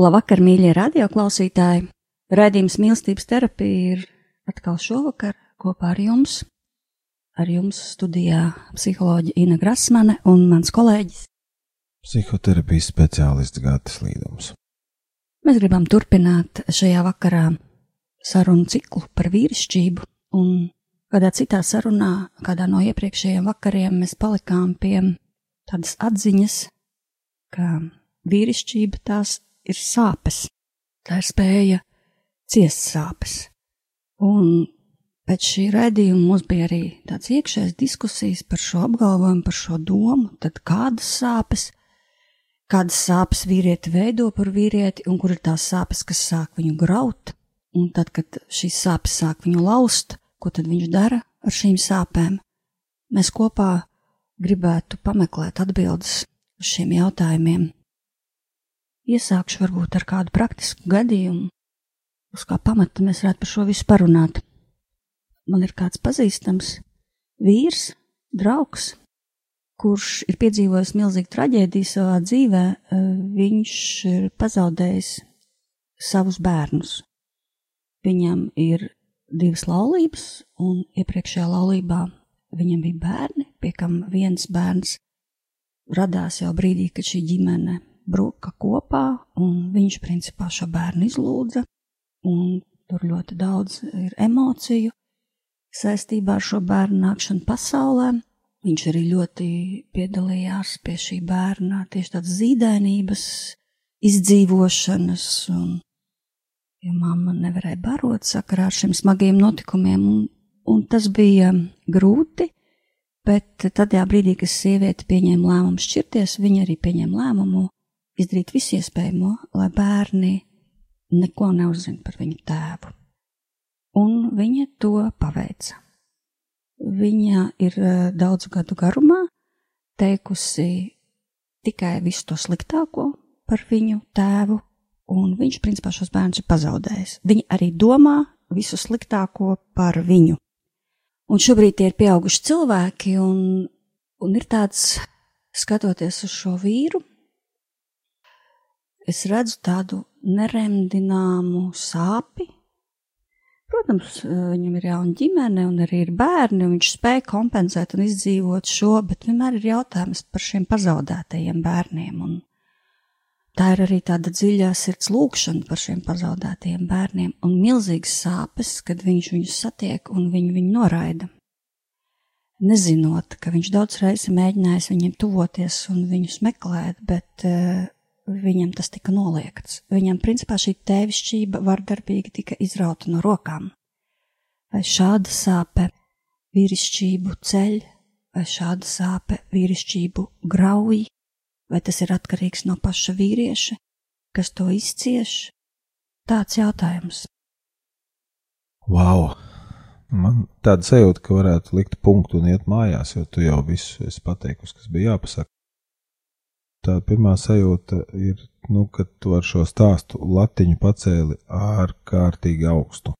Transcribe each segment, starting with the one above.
Labvakar, mīļie radioklausītāji! Radījums mīlestības terapija ir atkal šovakar kopā ar jums. Ar jums studijā psiholoģija Ina Grasmane un mans kolēģis. Psihoterapijas speciālists Gatis Līdums. Mēs gribam turpināt šajā vakarā sarunu ciklu par vīrišķību, un kādā citā sarunā, kādā no iepriekšējiem vakariem, mēs palikām pie tādas atziņas, ka vīrišķība tās ir sāpes. Tā ir spēja ciest sāpes. Un pēc šī raidījuma mums bija arī tāds iekšējs diskusijas par šo apgalvojumu, par šo domu, tad kādas sāpes, kādas sāpes vīrieti veido par vīrieti, un kur ir tās sāpes, kas sāk viņu graut, un tad, kad šīs sāpes sāk viņu laust, ko tad viņš dara ar šīm sāpēm. Mēs kopā gribētu pameklēt atbildes uz šiem jautājumiem Iesākšu varbūt ar kādu praktisku gadījumu, uz kā pamata mēs varētu par šo visu parunāt. Man ir kāds pazīstams vīrs, draugs, kurš ir piedzīvojis milzīgu traģēdiju savā dzīvē. Viņš ir pazaudējis savus bērnus. Viņam ir divas laulības, un iepriekšējā laulībā viņam bija bērni, pie kam viens bērns radās jau brīdī, kad šī ģimene bruka kopā, un viņš principā šo bērnu izlūdza, un tur ļoti daudz ir emociju saistībā ar šo bērnu nākšanu pasaulē. Viņš arī ļoti piedalījās pie šī bērna tieši tādas zīdainības, izdzīvošanas, un jo mamma nevarēja barot sakarā ar šiem smagiem notikumiem, un, un tas bija grūti, bet tad, jā, brīdī, kad sieviete pieņēma lēmumu šķirties, viņa arī pieņēma lēmumu izdarīt visu iespējamo, lai bērni neko neuzzina par viņu tēvu. Un viņa to paveica. Viņa ir eh, daudzu gadu garumā teikusi tikai visu to sliktāko par viņu tēvu, un viņš principā šos bērnus ir pazaudējis. Viņa arī domā visu sliktāko par viņu. Un šobrīd tie ir pieauguši cilvēki, un, un ir tāds, skatoties uz šo vīru, es redzu tādu neremdināmu sāpi. Protams, viņam ir jauna ģimene un arī ir bērni, un viņš spēja kompensēt un izdzīvot šo, bet vienmēr ir jautājums par šiem pazaudētajiem bērniem. Un tā ir arī tāda dziļā sirds lūkšana par šiem pazaudētajiem bērniem un milzīgas sāpes, kad viņš viņus satiek un viņi viņu noraida. Nezinot, ka viņš daudz reizes mēģinājis viņiem tuvoties un viņus meklēt, bet uh, viņam tas tika noliegts. Viņam, principā, šī tēvišķība vardarbīgi tika izrauta no rokām. Vai šāda sāpe vīrišķību ceļ, vai šāda sāpe vīrišķību grauj, vai tas ir atkarīgs no paša vīrieša, kas to izcieš? Tāds jautājums. Wow! Man tāda sajūta, ka varētu likt punktu un iet mājās, jo tu jau visu esi pateikusi, kas bija jāpasaka tā pirmā sajūta ir, nu, ka tu ar šo stāstu latiņu pacēli ārkārtīgi augstu.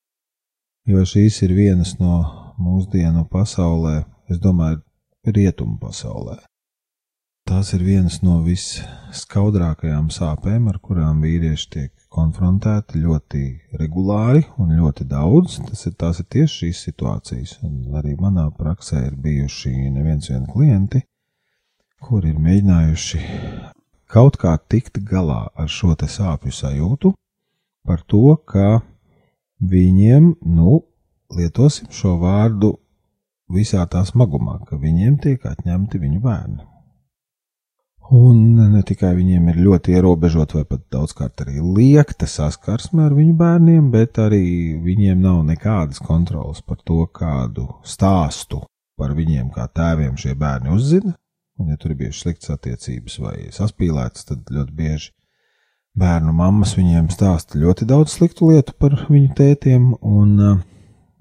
Jo šīs ir vienas no mūsdienu pasaulē, es domāju, rietumu pasaulē. Tās ir vienas no viskaudrākajām sāpēm, ar kurām vīrieši tiek konfrontēti ļoti regulāri un ļoti daudz. Tas ir, tās ir tieši šīs situācijas, un arī manā praksē ir bijuši neviens vien klienti, kur ir mēģinājuši kaut kā tikt galā ar šo sāpju sajūtu par to, ka viņiem, nu, lietosim šo vārdu visā tā smagumā, ka viņiem tiek atņemti viņu bērni. Un ne tikai viņiem ir ļoti ierobežota vai pat daudzkārt arī liekta saskarsme ar viņu bērniem, bet arī viņiem nav nekādas kontrolas par to, kādu stāstu par viņiem kā tēviem šie bērni uzzina. Un, ja tur ir bijušas sliktas attiecības vai saspīlētas, tad ļoti bieži bērnu mammas viņiem stāsta ļoti daudz sliktu lietu par viņu tētiem, un,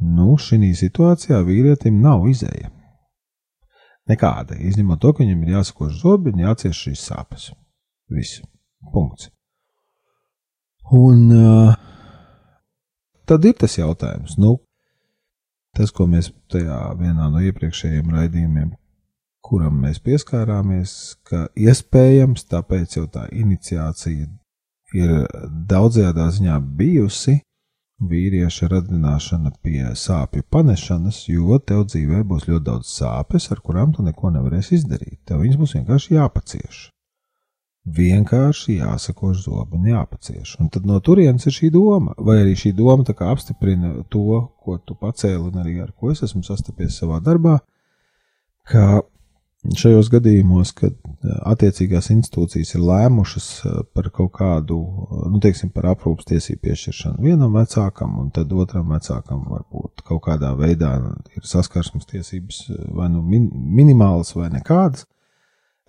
nu, šī situācijā vīrietim nav izēja. Nekāda, izņemot to, ka viņam ir jāsakož zobi un jācieš šīs sāpes. Viss. Punkts. Un uh, tad ir tas jautājums, nu, tas, ko mēs tajā vienā no iepriekšējiem raidījumiem kuram mēs pieskārāmies, ka iespējams tāpēc jau tā iniciācija ir daudzajā ziņā bijusi vīrieša radināšana pie sāpju panešanas, jo tev dzīvē būs ļoti daudz sāpes, ar kurām tu neko nevarēsi izdarīt. Tev viņas būs vienkārši jāpacieš. Vienkārši jāsako zobu un jāpacieš. Un tad no turienes ir šī doma, vai arī šī doma apstiprina to, ko tu pacēli un arī ar ko es esmu sastapies savā darbā, ka Šajos gadījumos, kad eh, attiecīgās institūcijas ir lēmušas eh, par kaut kādu, eh, nu, teiksim, par aprūpas tiesību piešķiršanu vienam vecākam, un tad otram vecākam varbūt kaut kādā veidā ir saskarsmes tiesības vai nu min minimālas vai nekādas,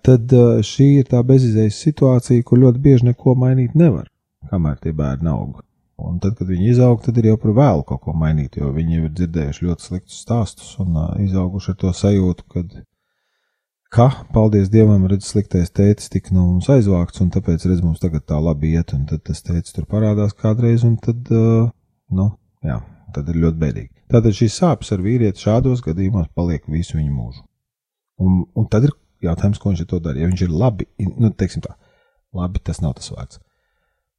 tad šī ir tā bezizējas situācija, kur ļoti bieži neko mainīt nevar, kamēr tie bērni aug. Un tad, kad viņi izaug, tad ir jau par vēlu kaut ko mainīt, jo viņi ir dzirdējuši ļoti sliktus stāstus un izauguši ar to sajūtu, ka ka, paldies Dievam, redz, sliktais tētis tika no mums aizvākts, un tāpēc, redz, mums tagad tā labi iet, un tad tas tētis tur parādās kādreiz, un tad, uh, nu, jā, tad ir ļoti bēdīgi. Tātad šīs sāpes ar vīrieti šādos gadījumos paliek visu viņu mūžu. Un, un tad ir jautājums, ko viņš to dara. Ja viņš ir labi, nu, teiksim tā, labi, tas nav tas vārds.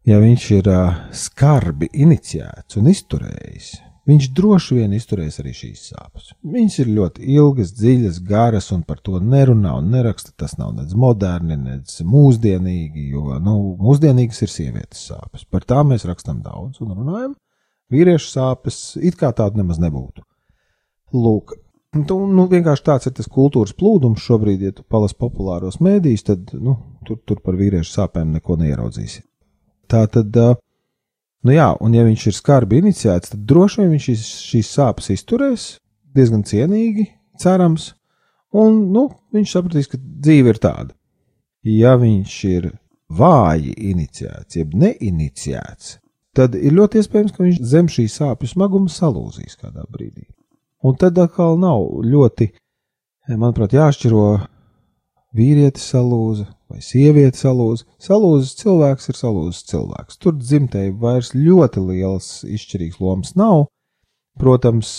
Ja viņš ir uh, skarbi iniciēts un izturējis, Viņš droši vien izturēs arī šīs sāpes. Viņas ir ļoti ilgas, dziļas, garas, un par to nerunā un neraksta. Tas nav nec moderni, nec mūsdienīgi, jo nu, mūsdienīgas ir sievietes sāpes. Par tām mēs rakstam daudz un runājam. Vīriešu sāpes it kā tāda nemaz nebūtu. Lūk, tu, nu, vienkārši tāds ir tas kultūras plūdums šobrīd, ja tu palas populāros mēdījus, tad nu, tur, tur par vīriešu sāpēm neko neieraudzīsi. Tā tad. Uh, Nu jā, un ja viņš ir skarbi iniciēts, tad droši vien viņš šīs, šīs sāpes izturēs diezgan cienīgi, cerams, un nu, viņš sapratīs, ka dzīve ir tāda. Ja viņš ir vāji iniciēts, jeb neiniciēts, tad ir ļoti iespējams, ka viņš zem šī sāpju smaguma salūzīs kādā brīdī. Un tad atkal nav ļoti, manuprāt, jāšķiro vīrietis salūza vai sieviete salūza. Salūzis cilvēks ir salūzis cilvēks. Tur dzimtēji vairs ļoti liels izšķirīgs lomas nav. Protams,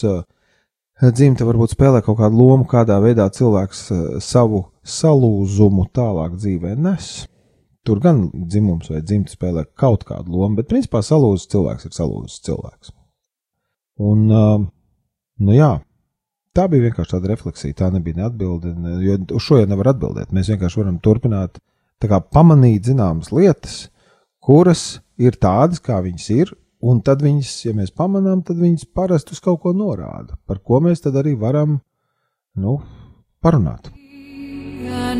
dzimte varbūt spēlē kaut kādu lomu, kādā veidā cilvēks savu salūzumu tālāk dzīvē nes. Tur gan dzimums vai dzimte spēlē kaut kādu lomu, bet principā salūzis cilvēks ir salūzis cilvēks. Un, nu jā, tā bija vienkārši tāda refleksija. Tā nebija neatbilde, jo uz šo jau nevar atbildēt. Mēs vienkārši varam turpināt kā, pamanīt zināmas lietas, kuras ir tādas, kā viņas ir. Un tad viņas, ja mēs pamanām, tad viņas parasti uz kaut ko norāda, par ko mēs tad arī varam nu, parunāt. Ja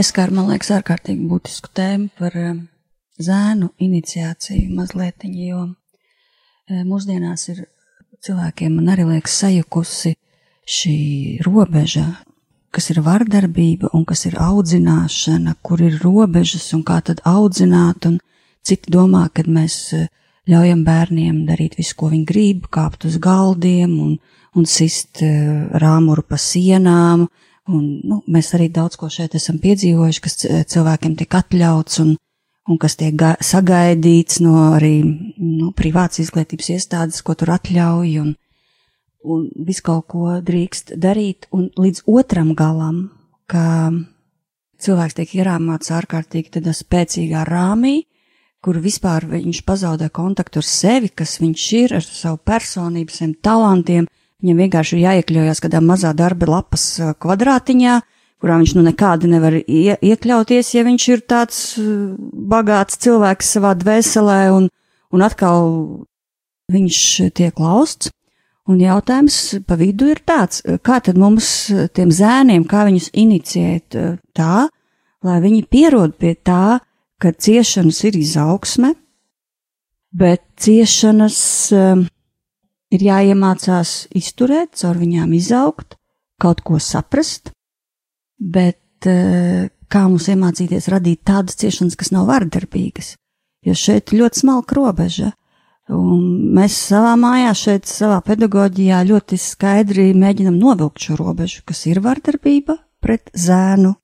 Tu aizskāri, man liekas, ārkārtīgi būtisku tēmu par um, zēnu iniciāciju mazliet, jo um, mūsdienās ir cilvēkiem, man arī liekas, sajukusi šī robeža, kas ir vardarbība un kas ir audzināšana, kur ir robežas un kā tad audzināt, un citi domā, ka mēs uh, ļaujam bērniem darīt visu, ko viņi grib, kāpt uz galdiem un, un sist uh, rāmuru pa sienām, Un, nu, mēs arī daudz ko šeit esam piedzīvojuši, kas cilvēkiem tiek atļauts un, un kas tiek sagaidīts no arī nu, privātas izglītības iestādes, ko tur atļauj un, un visu kaut ko drīkst darīt. Un līdz otram galam, ka cilvēks tiek ierāmāts ārkārtīgi tādā spēcīgā rāmī, kur vispār viņš pazaudē kontaktu ar sevi, kas viņš ir, ar savu personību, saviem talantiem, Viņam vienkārši ir jāiekļaujas kādā mazā darba lapas kvadrātiņā, kurā viņš nu nekādi nevar ie iekļauties, ja viņš ir tāds bagāts cilvēks savā dvēselē, un, un atkal viņš tiek lausts. Un jautājums pa vidu ir tāds, kā tad mums tiem zēniem, kā viņus inicijēt tā, lai viņi pierod pie tā, ka ciešanas ir izaugsme, bet ciešanas uh, ir jāiemācās izturēt, caur viņām izaugt, kaut ko saprast, bet eh, kā mums iemācīties radīt tādas ciešanas, kas nav vardarbīgas, jo šeit ļoti smalka robeža. Un mēs savā mājā, šeit, savā pedagoģijā ļoti skaidri mēģinam novilkt šo robežu, kas ir vardarbība pret zēnu,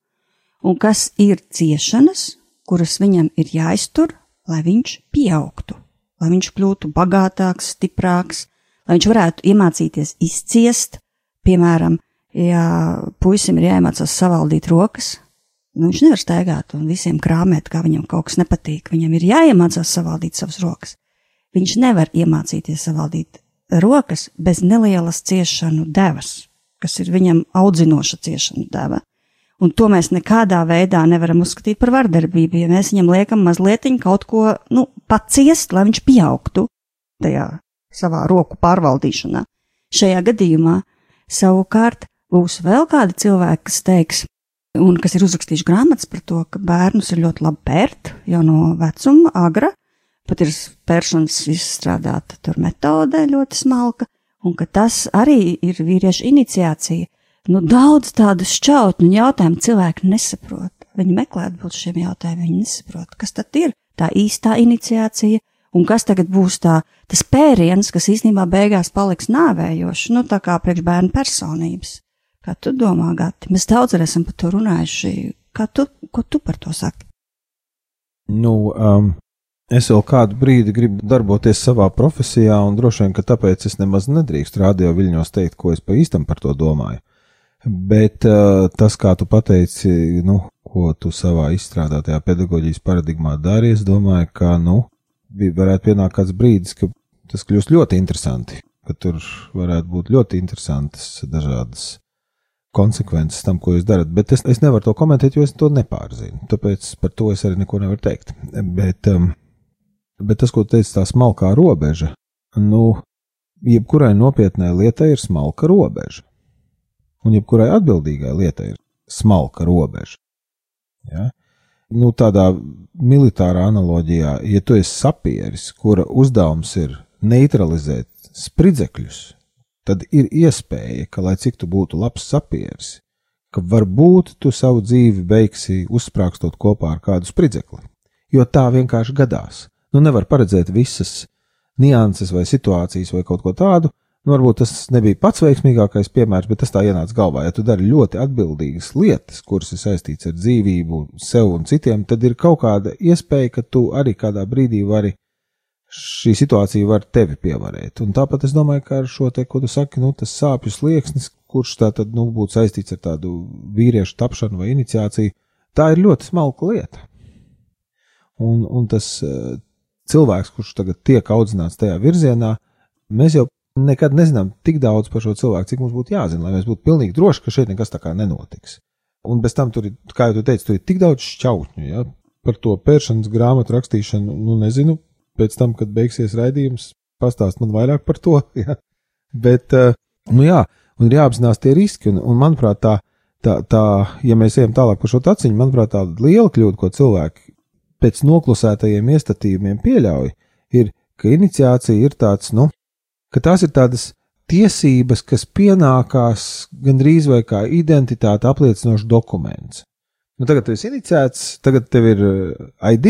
un kas ir ciešanas, kuras viņam ir jāiztur, lai viņš pieaugtu, lai viņš kļūtu bagātāks, stiprāks, lai viņš varētu iemācīties izciest, piemēram, ja puisim ir jāiemācās savaldīt rokas, nu, viņš nevar staigāt un visiem krāmēt, kā viņam kaut kas nepatīk. Viņam ir jāiemācās savaldīt savas rokas. Viņš nevar iemācīties savaldīt rokas bez nelielas ciešanu devas, kas ir viņam audzinoša ciešanu deva. Un to mēs nekādā veidā nevaram uzskatīt par vardarbību, ja mēs viņam liekam mazliet kaut ko, nu, paciest, lai viņš pieaugtu tajā savā roku pārvaldīšanā. Šajā gadījumā savukārt būs vēl kādi cilvēki, kas teiks, un kas ir uzrakstījuši grāmatas par to, ka bērnus ir ļoti labi pērt jau no vecuma, agra, pat ir pēršanas izstrādāta tur metode ļoti smalka, un ka tas arī ir vīriešu iniciācija. Nu, daudz tādu šķautņu jautājumu cilvēki nesaprot. Viņi meklē atbildes šiem jautājumiem, viņi nesaprot, kas tad ir tā īstā iniciācija, un kas tagad būs tā, tas pēriens, kas īstenībā beigās paliks nāvējošs, nu tā kā priekš bērnu personības. Kā tu domā, Gati? Mēs daudz esam par to runājuši. Kā tu, ko tu par to saki? Nu, um, es vēl kādu brīdi gribu darboties savā profesijā, un droši vien, ka tāpēc es nemaz nedrīkstu radio viļņos teikt, ko es pa īstam par to domāju. Bet uh, tas, kā tu pateici, nu, ko tu savā izstrādātajā pedagoģijas paradigmā dari, es domāju, ka, nu, varētu pienākt kāds brīdis, ka tas kļūst ļoti interesanti, ka tur varētu būt ļoti interesantas dažādas konsekvences tam, ko jūs darat. Bet es, es nevaru to komentēt, jo es to nepārzinu. Tāpēc par to es arī neko nevaru teikt. Bet, um, bet tas, ko teica tā smalkā robeža, nu, jebkurai nopietnai lietai ir smalka robeža. Un jebkurai atbildīgai lietai ir smalka robeža. Ja? Nu, tādā militārā analoģijā, ja tu esi sapieris, kura uzdevums ir neutralizēt spridzekļus, tad ir iespēja, ka, lai cik tu būtu labs sapieris, ka varbūt tu savu dzīvi beigsi uzsprāgstot kopā ar kādu spridzekli. Jo tā vienkārši gadās. Nu, nevar paredzēt visas nianses vai situācijas vai kaut ko tādu. Nu, varbūt tas nebija pats veiksmīgākais piemērs, bet tas tā ienāca galvā. Ja tu dari ļoti atbildīgas lietas, kuras ir saistītas ar dzīvību, sev un citiem, tad ir kaut kāda iespēja, ka tu arī kādā brīdī vari šī situācija var tevi pievarēt. Un tāpat es domāju, ka ar šo te, ko tu saki, nu, tas sāpju slieksnis, kurš tā tad, nu, būtu saistīts ar tādu vīriešu tapšanu vai iniciāciju, tā ir ļoti smalka lieta. Un, un tas uh, cilvēks, kurš tagad tiek audzināts tajā virzienā, mēs jau nekad nezinām tik daudz par šo cilvēku, cik mums būtu jāzina, lai mēs būtu pilnīgi droši, ka šeit nekas tā kā nenotiks. Un bez tam tur ir, kā jau tu teici, tur ir tik daudz šķautņu, ja, par to pēršanas grāmatu rakstīšanu, nu nezinu, pēc tam, kad beigsies raidījums, pastāst man vairāk par to, ja. Bet, uh, nu jā, un ir jāapzinās tie riski, un, un manuprāt, tā, tā, tā, ja mēs ejam tālāk par šo taciņu, manuprāt, tā liela kļūda, ko cilvēki pēc noklusētajiem iestatījumiem pieļauj, ir, ka iniciācija ir tāds, nu, ka tās ir tādas tiesības, kas pienākās gandrīz vai kā identitāte apliecinošs dokuments. Nu, tagad tu esi iniciēts, tagad tev ir eh, ID,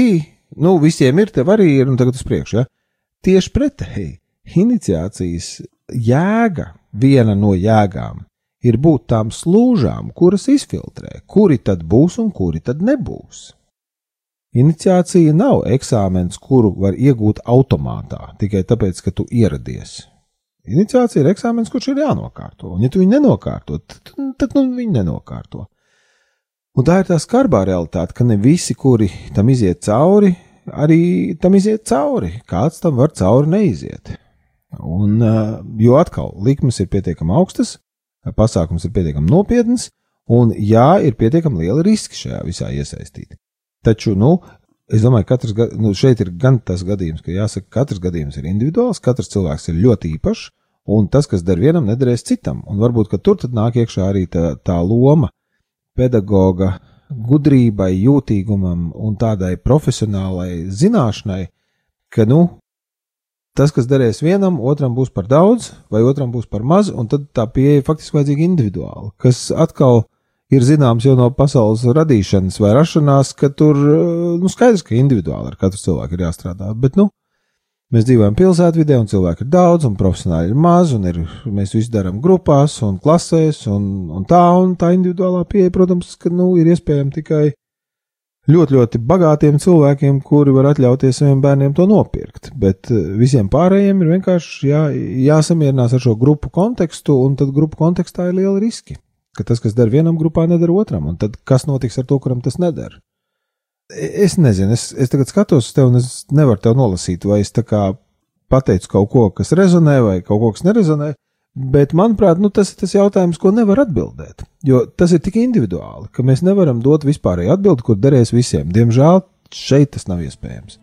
nu, visiem ir, tev arī ir, un tagad uz priekšu, ja? Tieši pretēji, iniciācijas jēga, viena no jēgām, ir būt tām slūžām, kuras izfiltrē, kuri tad būs un kuri tad nebūs. Iniciācija nav eksāmens, kuru var iegūt automātā tikai tāpēc, ka tu ieradies. Iniciācija ir eksāmens, kurš ir jānokārto, un ja tu viņu nenokārto, tad, tad nu, viņu nenokārto. Un tā ir tā skarbā realitāte, ka ne visi, kuri tam iziet cauri, arī tam iziet cauri. Kāds tam var cauri neiziet. Un, jo atkal, likmes ir pietiekami augstas, pasākums ir pietiekami nopietns, un jā, ir pietiekami liela riska šajā visā iesaistīti. Taču, nu, es domāju, ka nu, šeit ir gan tas gadījums, ka jāsaka, ka katrs gadījums ir individuāls, katrs cilvēks ir ļoti īpašs, un tas, kas der vienam, nederēs citam. Un varbūt, ka tur nāk iekšā arī tā, tā loma pedagoga gudrībai, jūtīgumam un tādai profesionālai zināšanai, ka, nu, tas, kas derēs vienam, otram būs par daudz, vai otram būs par maz, un tad tā pieeja faktiski vajadzīga individuāli, kas atkal ir zināms jau no pasaules radīšanas vai rašanās, ka tur, nu, skaidrs, ka individuāli ar katru cilvēku ir jāstrādā, bet, nu, mēs dzīvojam pilsētvidē, un cilvēku ir daudz, un profesionāļi ir maz, un ir, mēs visu darām grupās un klasēs, un, un tā, un tā individuālā pieeja, protams, ka, nu, ir iespējama tikai ļoti, ļoti bagātiem cilvēkiem, kuri var atļauties saviem bērniem to nopirkt. Bet visiem pārējiem ir vienkārši jā, jāsamierinās ar šo grupu kontekstu, un tad grupu kontekstā ir liela riski ka tas, kas der vienam grupā, nedara otram, un tad kas notiks ar to, kuram tas nedara? Es nezinu, es, es tagad skatos uz tevi, un es nevaru tev nolasīt, vai es pateicu kaut ko, kas rezonē, vai kaut ko, kas nerezonē, bet, manuprāt, nu, tas ir tas jautājums, ko nevar atbildēt, jo tas ir tik individuāli, ka mēs nevaram dot vispārēju atbildi, kur derēs visiem. Diemžēl šeit tas nav iespējams.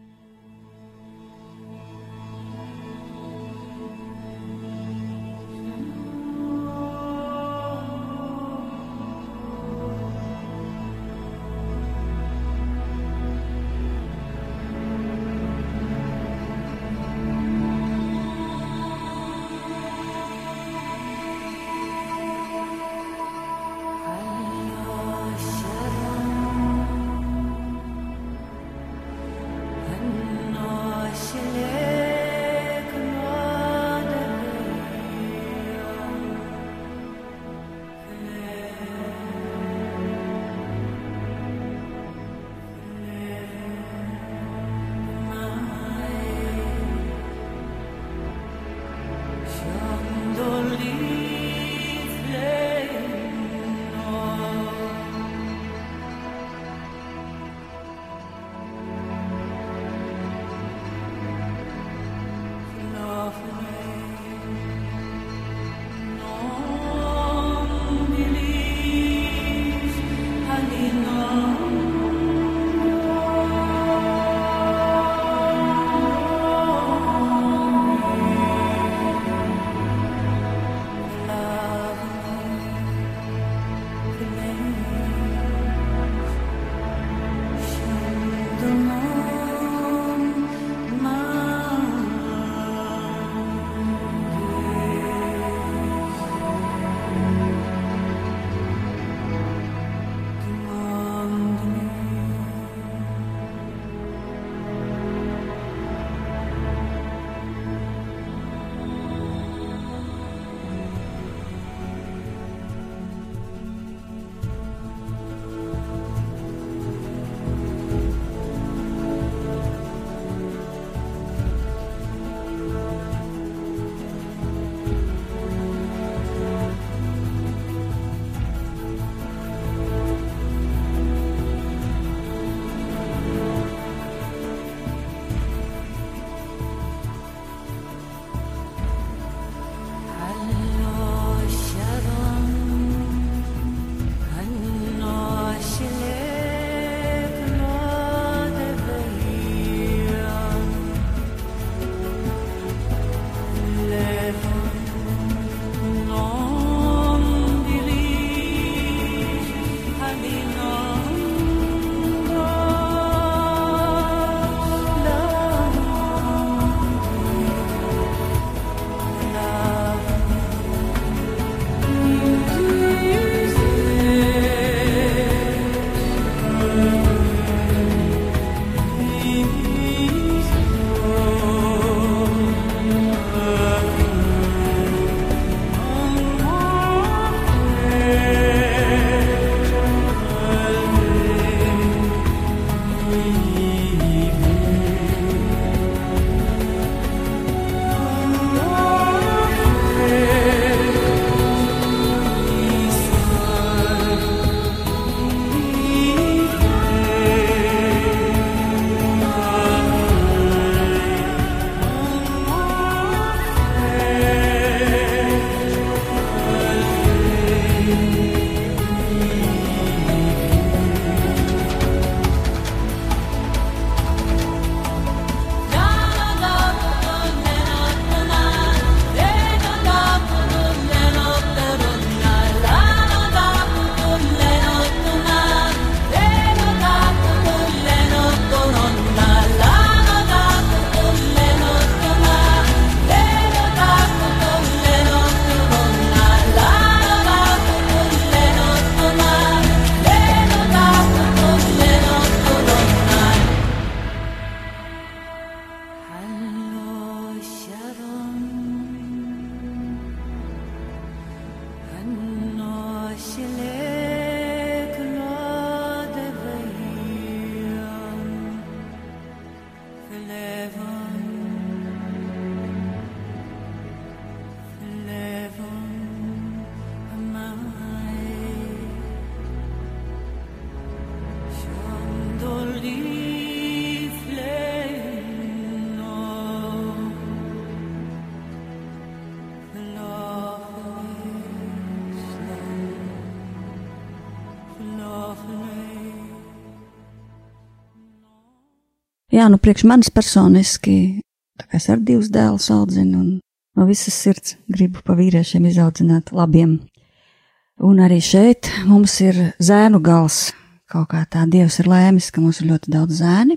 Jā, nu priekš manis personiski, tā kā es ar divus dēlus audzinu un no visas sirds gribu pa vīriešiem izaudzināt labiem. Un arī šeit mums ir zēnu gals. Kaut kā tā Dievs ir lēmis, ka mums ir ļoti daudz zēni.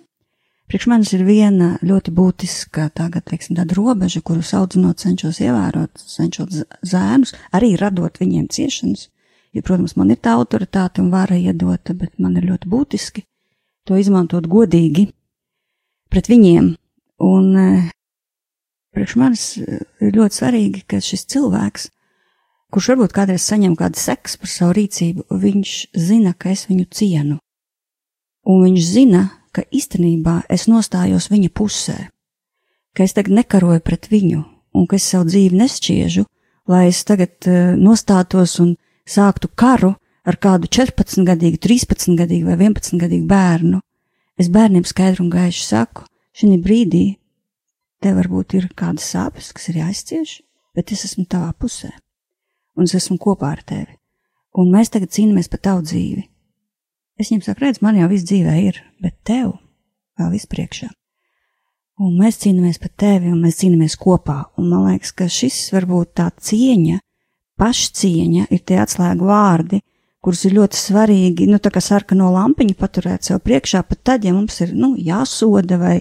Priekš manis ir viena ļoti būtiska tagad, teiksim, tāda robeža, kuru audzinot cenšos ievērot, cenšos zēnus, arī radot viņiem ciešanas. Jo, protams, man ir tā autoritāte un vara iedota, bet man ir ļoti būtiski to izmantot godīgi pret viņiem. Un eh, priekš manis eh, ir ļoti svarīgi, ka šis cilvēks, kurš varbūt kādreiz saņem kādu seks par savu rīcību, viņš zina, ka es viņu cienu. Un viņš zina, ka īstenībā es nostājos viņa pusē, ka es tagad nekaroju pret viņu un ka es savu dzīvi nešķiežu, lai es tagad uh, nostātos un sāktu karu ar kādu 14-gadīgu, 13-gadīgu vai 11-gadīgu bērnu. Es bērniem skaidru un gaišu saku, šī brīdī tev varbūt ir kādas sāpes, kas ir jāizcieš, bet es esmu tavā pusē, un es esmu kopā ar tevi, un mēs tagad cīnāmies par tavu dzīvi, Es viņam saku, redz, man jau viss dzīvē ir, bet tev vēl viss priekšā. Un mēs cīnāmies par tevi, un mēs cīnāmies kopā. Un man liekas, ka šis varbūt tā cieņa, pašcieņa ir tie atslēgu vārdi, kurus ir ļoti svarīgi, nu, tā kā sarkano lampiņu paturēt sev priekšā, pat tad, ja mums ir, nu, jāsoda vai,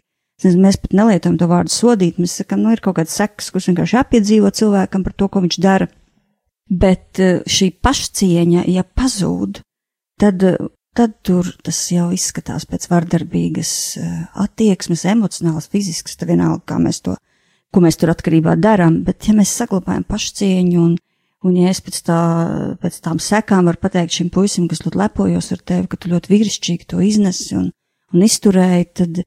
nezinu, mēs pat nelietojam to vārdu sodīt, mēs sakam, nu, ir kaut kāds seks, kurš vienkārši jāpiedzīvo cilvēkam par to, ko viņš dara. Bet eh, šī pašcieņa, ja pazūd, tad tad tur tas jau izskatās pēc vardarbīgas eh, attieksmes, emocionālas, fiziskas, tā vienalga, kā mēs to, ko mēs tur atkarībā darām, bet ja mēs saglabājam pašcieņu un, un ja es pēc, tā, pēc tām sekām varu pateikt šim puisim, kas ļoti lepojos ar tevi, ka tu ļoti vīrišķīgi to iznesi un, un izturēji, tad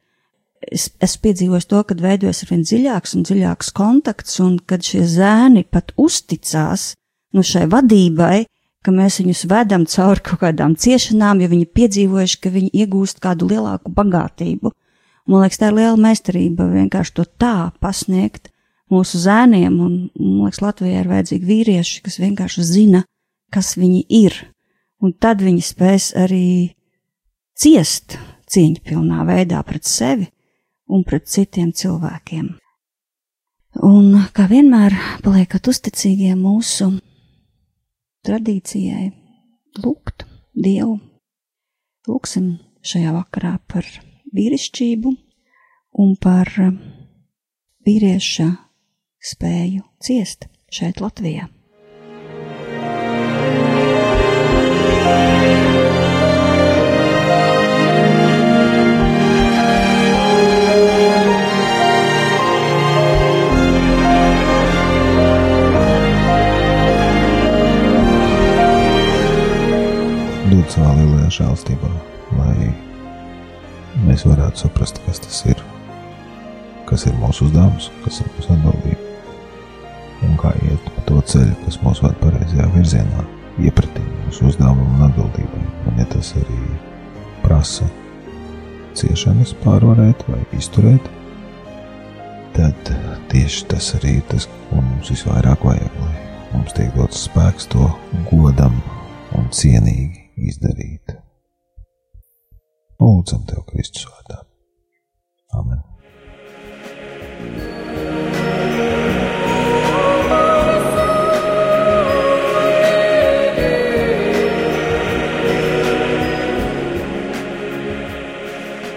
es, es piedzīvoju to, kad veidojas arvien dziļāks un dziļāks kontakts un kad šie zēni pat uzticās, nu šai vadībai, ka mēs viņus vedam cauri kaut kādām ciešanām, jo viņi piedzīvojuši, ka viņi iegūst kādu lielāku bagātību. Man liekas, tā ir liela meistarība vienkārši to tā pasniegt mūsu zēniem, un man liekas, Latvijā ir vajadzīgi vīrieši, kas vienkārši zina, kas viņi ir, un tad viņi spēs arī ciest cieņpilnā veidā pret sevi un pret citiem cilvēkiem. Un kā vienmēr, paliekat uzticīgie mūsu tradīcijai lūgt Dievu. Lūksim šajā vakarā par vīrišķību un par vīrieša spēju ciest šeit Latvijā. dod savā lielajā žēlstībā, lai mēs varētu saprast, kas tas ir, kas ir mūsu uzdevums, kas ir mūsu atbildība un kā iet pa to ceļu, kas mūs ved pareizajā virzienā, iepratīm mūsu uzdevumam un atbildībai. Un ja tas arī prasa ciešanas pārvarēt vai izturēt, tad tieši tas arī ir tas, ko mums visvairāk vajag, lai mums tiek dots spēks to godam un cienīgi izdarīt. Lūdzam Tev, Kristus vārdā. Amen.